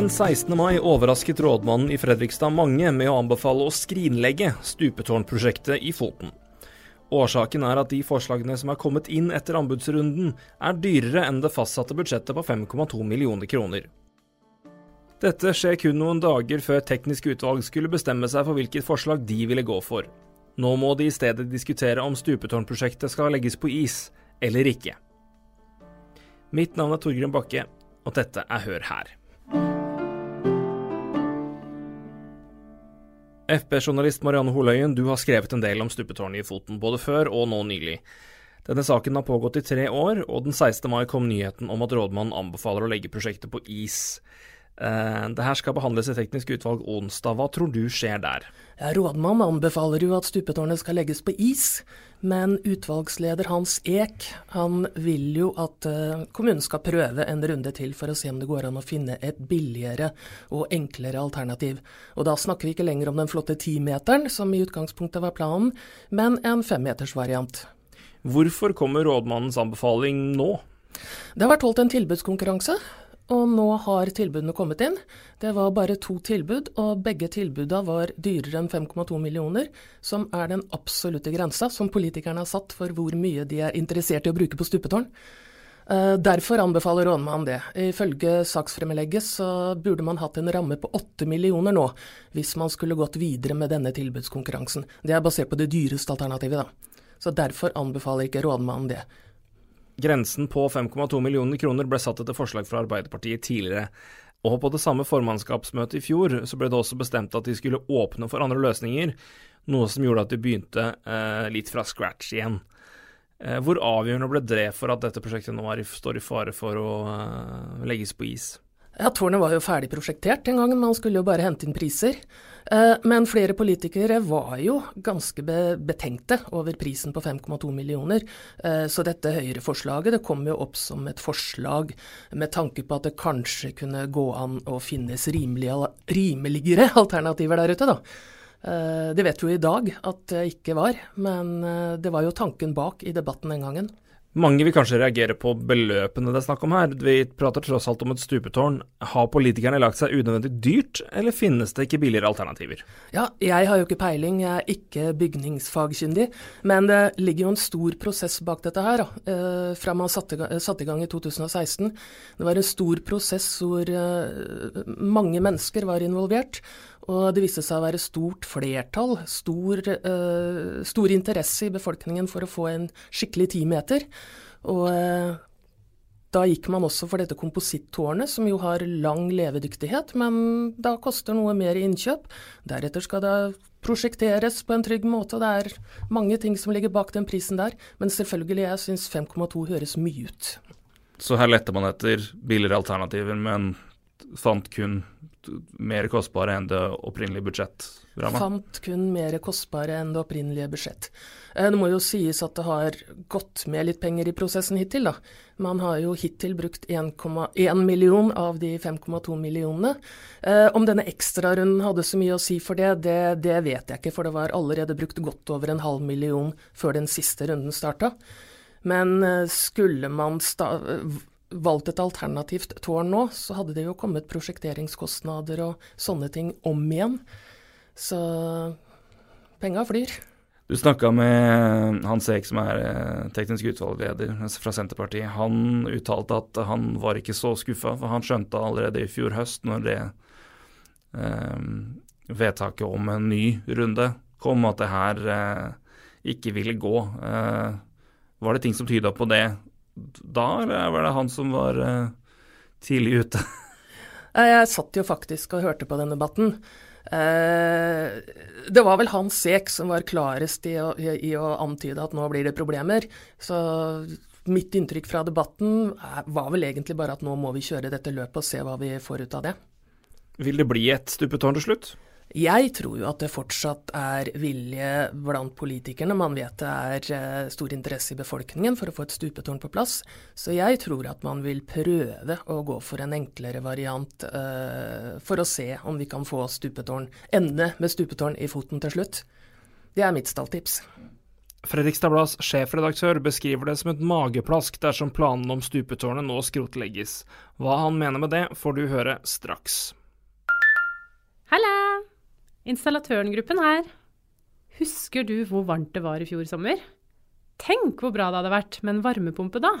Den 16. mai overrasket rådmannen i Fredrikstad mange med å anbefale å skrinlegge stupetårnprosjektet i Foten. Årsaken er at de forslagene som er kommet inn etter anbudsrunden, er dyrere enn det fastsatte budsjettet på 5,2 millioner kroner. Dette skjer kun noen dager før teknisk utvalg skulle bestemme seg for hvilket forslag de ville gå for. Nå må de i stedet diskutere om stupetårnprosjektet skal legges på is eller ikke. Mitt navn er Torgrim Bakke, og dette er Hør her. FP-journalist Marianne Holøyen, du har skrevet en del om stupetårnet i Foten, både før og nå nylig. Denne saken har pågått i tre år, og den 16. mai kom nyheten om at rådmannen anbefaler å legge prosjektet på is. Eh, det her skal behandles i teknisk utvalg onsdag. Hva tror du skjer der? Ja, Rådmannen anbefaler jo at stupetårnet skal legges på is, men utvalgsleder Hans Eek han vil jo at uh, kommunen skal prøve en runde til for å se om det går an å finne et billigere og enklere alternativ. Og da snakker vi ikke lenger om den flotte timeteren, som i utgangspunktet var planen, men en femmetersvariant. Hvorfor kommer rådmannens anbefaling nå? Det har vært holdt en tilbudskonkurranse og nå har tilbudene kommet inn. Det var bare to tilbud, og begge tilbudene var dyrere enn 5,2 millioner, som er den absolutte grensa som politikerne har satt for hvor mye de er interessert i å bruke på stupetårn. Eh, derfor anbefaler rådmannen det. Ifølge saksfremlegget så burde man hatt en ramme på 8 millioner nå, hvis man skulle gått videre med denne tilbudskonkurransen. Det er basert på det dyreste alternativet, da. Så derfor anbefaler ikke rådmannen det. Grensen på 5,2 millioner kroner ble satt etter forslag fra Arbeiderpartiet tidligere. Og på det samme formannskapsmøtet i fjor så ble det også bestemt at de skulle åpne for andre løsninger, noe som gjorde at de begynte eh, litt fra scratch igjen. Eh, hvor avgjørende ble det for at dette prosjektet nå står i fare for å eh, legges på is? Ja, Tårnet var jo ferdig prosjektert den gangen, man skulle jo bare hente inn priser. Eh, men flere politikere var jo ganske betenkte over prisen på 5,2 millioner. Eh, så dette Høyre-forslaget det kom jo opp som et forslag med tanke på at det kanskje kunne gå an å finnes rimeligere alternativer der ute, da. Eh, det vet vi jo i dag at det ikke var, men det var jo tanken bak i debatten den gangen. Mange vil kanskje reagere på beløpene det er snakk om her. Vi prater tross alt om et stupetårn. Har politikerne lagt seg unødvendig dyrt, eller finnes det ikke billigere alternativer? Ja, jeg har jo ikke peiling, jeg er ikke bygningsfagkyndig. Men det ligger jo en stor prosess bak dette her, da. fra man satte, i gang i 2016. Det var en stor prosess hvor eh, mange mennesker var involvert. Og det viste seg å være stort flertall, stor, uh, stor interesse i befolkningen for å få en skikkelig timeter. Og uh, da gikk man også for dette komposittårnet, som jo har lang levedyktighet, men da koster noe mer i innkjøp. Deretter skal det prosjekteres på en trygg måte, og det er mange ting som ligger bak den prisen der. Men selvfølgelig, jeg syns 5,2 høres mye ut. Så her lette man etter billigere alternativer, men fant kun mer kostbare enn det opprinnelige budsjettramma? Fant kun mer kostbare enn det opprinnelige budsjett. Eh, det må jo sies at det har gått med litt penger i prosessen hittil, da. Man har jo hittil brukt 1,1 million av de 5,2 millionene. Eh, om denne ekstrarunden hadde så mye å si for det, det, det vet jeg ikke, for det var allerede brukt godt over en halv million før den siste runden starta. Men eh, skulle man valgt et alternativt tårn nå, så hadde det jo kommet prosjekteringskostnader og sånne ting om igjen. Så penga flyr. Du snakka med Hans Eek, som er eh, teknisk utvalgleder fra Senterpartiet. Han uttalte at han var ikke så skuffa, for han skjønte allerede i fjor høst, når det eh, vedtaket om en ny runde kom, at det her eh, ikke ville gå. Eh, var det ting som tyda på det da, eller var det han som var uh, tidlig ute? Jeg satt jo faktisk og hørte på den debatten. Uh, det var vel Hans Sek som var klarest i å, i, i å, antyde at nå blir det problemer. Så mitt inntrykk fra debatten var vel egentlig bare at nå må vi kjøre dette løpet og se hva vi får ut av det. Vil det bli et stupetårn til slutt? Jeg tror jo at det fortsatt er vilje blant politikerne. Man vet det er eh, stor interesse i befolkningen for å få et stupetårn på plass. Så jeg tror at man vil prøve å gå for en enklere variant uh, for å se om vi kan få stupetårn, ende med stupetårn i foten til slutt. Det er mitt stalltips. Fredrikstad Blads sjefredaktør beskriver det som et mageplask dersom planene om stupetårnet nå skrotlegges. Hva han mener med det, får du høre straks. Halla! Installatørengruppen her. Husker du hvor varmt det var i fjor sommer? Tenk hvor bra det hadde vært med en varmepumpe da!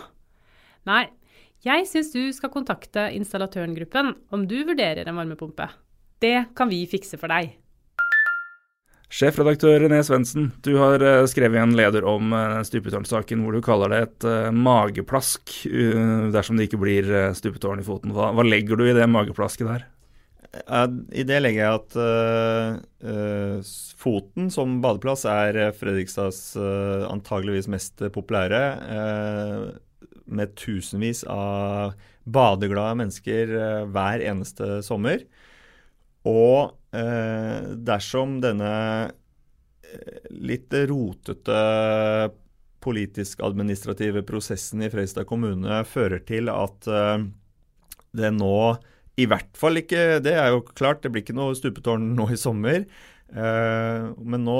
Nei, jeg syns du skal kontakte installatørengruppen om du vurderer en varmepumpe. Det kan vi fikse for deg. Sjefredaktør René Svendsen, du har eh, skrevet en leder om uh, stupetårnsaken hvor du kaller det et uh, mageplask dersom det ikke blir stupetårn i foten. Hva, hva, legger du i det mageplasket der? I det legger jeg at Foten som badeplass er Fredrikstads antageligvis mest populære. med tusenvis av badeglade mennesker hver eneste sommer. Og dersom denne litt rotete politisk-administrative prosessen i Fredrikstad kommune fører til at det nå i hvert fall ikke Det er jo klart, det blir ikke noe stupetårn nå i sommer. Uh, men nå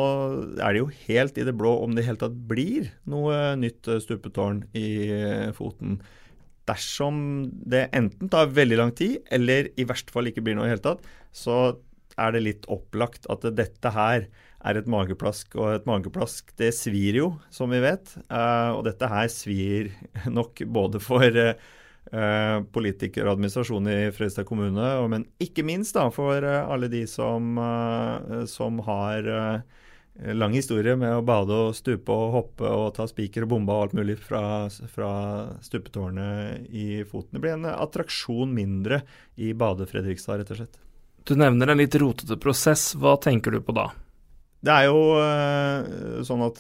er det jo helt i det blå om det i hele tatt blir noe nytt stupetårn i Foten dersom det enten tar veldig lang tid, eller i verste fall ikke blir noe i hele tatt, så er det litt opplagt at dette her er et mageplask. Og et mageplask, det svir jo, som vi vet. Uh, og dette her svir nok både for uh, politikere og administrasjon i Fredrikstad kommune, men ikke minst da for uh, alle de som, som har Eh, lang historie med å bade og stupe og hoppe og ta spiker og bombe og alt mulig fra, fra stupetårnet i Foten. Det blir en attraksjon mindre i Bade-Fredrikstad, rett og slett. Du nevner en litt rotete prosess. Hva tenker du på da? Det er jo sånn at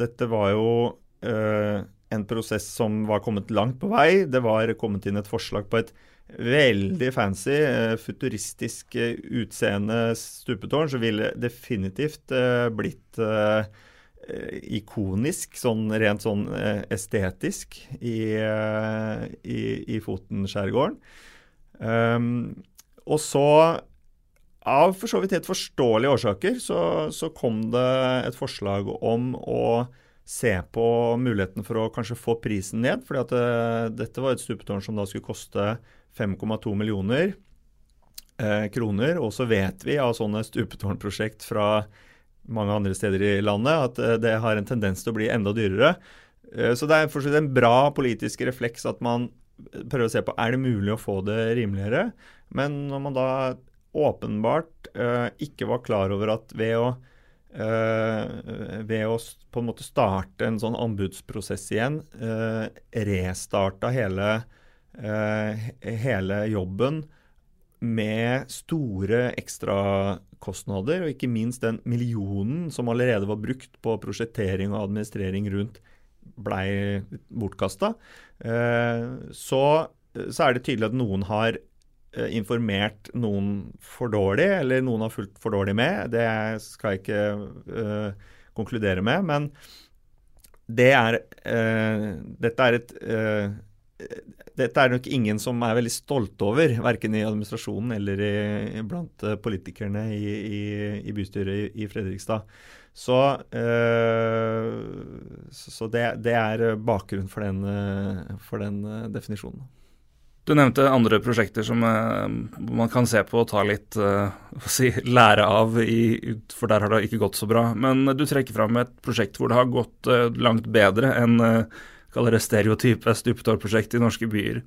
dette var jo en prosess som var kommet langt på vei. Det var kommet inn et forslag på et veldig fancy, eh, futuristisk eh, utseende stupetårn, så ville definitivt eh, blitt ikonisk, sånn rent sånn estetisk, i, i, i Foten-skjærgården. Um, og så, av for så vidt helt forståelige årsaker, så, så, kom det et forslag om å se på muligheten for å kanskje få prisen ned. fordi at uh, dette var et stupetårn som da skulle koste 5,2 millioner eh, kroner. Og så vet vi av sånne stupetårnprosjekt fra mange andre steder i landet at eh, det har en tendens til å bli enda dyrere. Eh, så det er fortsatt en bra politisk refleks at man prøver å se på er det mulig å få det rimeligere. Men når man da åpenbart eh, ikke var klar over at ved å Uh, ved å på en måte starte en sånn anbudsprosess igjen, uh, restarta hele Eh, hele jobben med store ekstrakostnader, og ikke minst den millionen som allerede var brukt på prosjektering og administrering rundt, blei bortkasta. Eh, så, så er det tydelig at noen har informert noen for dårlig, eller noen har fulgt for dårlig med. Det skal jeg ikke uh, konkludere med. Men det er, uh, dette er et uh, dette er nok ingen som er veldig stolte over, verken i administrasjonen eller i, blant eh, politikerne i, i, i bystyret i, Fredrikstad. Så, øh, så det, det, er bakgrunnen for den, eh, for den, definisjonen. Du nevnte andre prosjekter som man kan se på og ta litt uh, si, lære av, i, for der har det ikke gått så bra. Men du trekker fram et prosjekt hvor det har gått uh, langt bedre enn kaller det stereotype stupetårprosjekt i norske byer.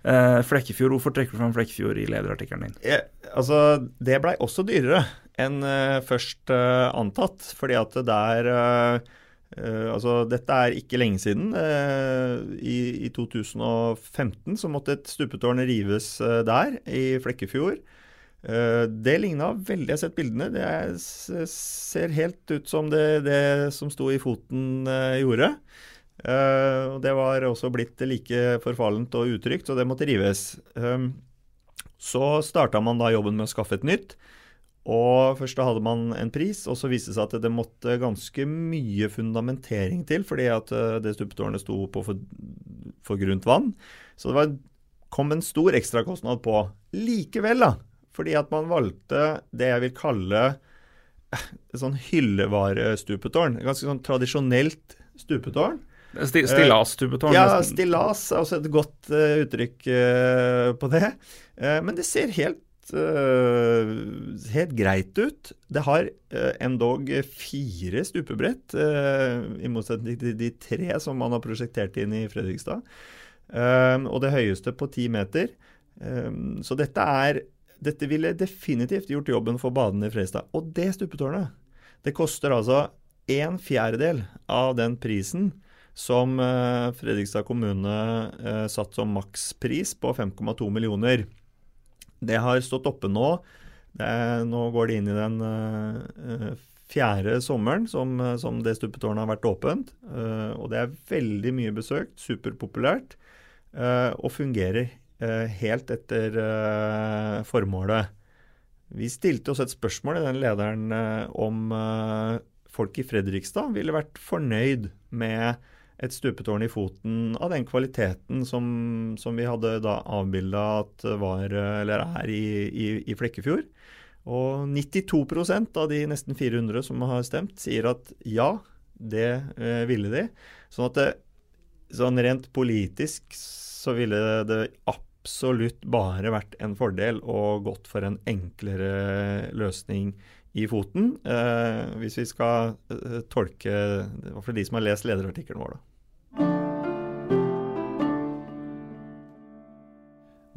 Eh, Flekkefjord, hvorfor trekker du fram Flekkefjord i lederartikkelen din? Ja, altså, Det blei også dyrere enn uh, først antatt. Fordi at der uh, Altså, dette er ikke lenge siden. I, I, 2015 så måtte et stupetårn rives der, i Flekkefjord. Det ligna veldig Jeg har sett bildene. Det ser helt ut som det, det som sto i foten gjorde. Uh, det var også blitt like forfallent og utrygt, så det måtte rives. Så starta man da jobben med å skaffe et nytt. Og Først da hadde man en pris, og så viste det seg at det måtte ganske mye fundamentering til, fordi at uh, det stupetårnet sto på for, for grunt vann. Så det var, kom en stor ekstrakostnad på. Likevel, da, fordi at man valgte det jeg vil kalle sånn hyllevarestupetårn. Ganske sånn tradisjonelt stupetårn. Sti Stillasstupetårn? Ja, nesten. stillas er også et godt uh, uttrykk uh, på det. Uh, men det ser helt, helt greit ut. Det har endog fire stupebrett, i motsetning til de tre som man har prosjektert inn i Fredrikstad. og det høyeste på ti meter. så dette er dette ville definitivt gjort jobben for badene i Fredrikstad. Og det stupetårnet, det koster altså en fjerdedel av den prisen som eh, Fredrikstad kommune eh, satt som makspris på 5,2 millioner. Det har stått oppe nå. Er, nå går det inn i den uh, fjerde sommeren som, som det stupetårnet har vært åpent. Uh, og det er veldig mye besøkt, superpopulært, uh, og fungerer helt etter formålet. Vi stilte oss et spørsmål i den lederen om folk i Fredrikstad ville vært fornøyd med et stupetårn i foten av den kvaliteten som, som vi hadde da avbilda at var, eller er i, i, i, Flekkefjord. Og 92% av de nesten 400 som har stemt, sier at ja, det eh, ville de. Sånn at det, sånn rent politisk så ville det absolutt bare vært en fordel og gått for en enklere løsning i foten, eh, hvis vi skal eh, tolke I hvert fall de som har lest lederartikkelen vår, da.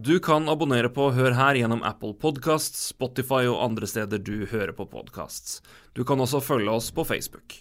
Du kan abonnere på Hør her gjennom Apple Podcasts, Spotify og andre steder du hører på podcasts. Du kan også følge oss på Facebook.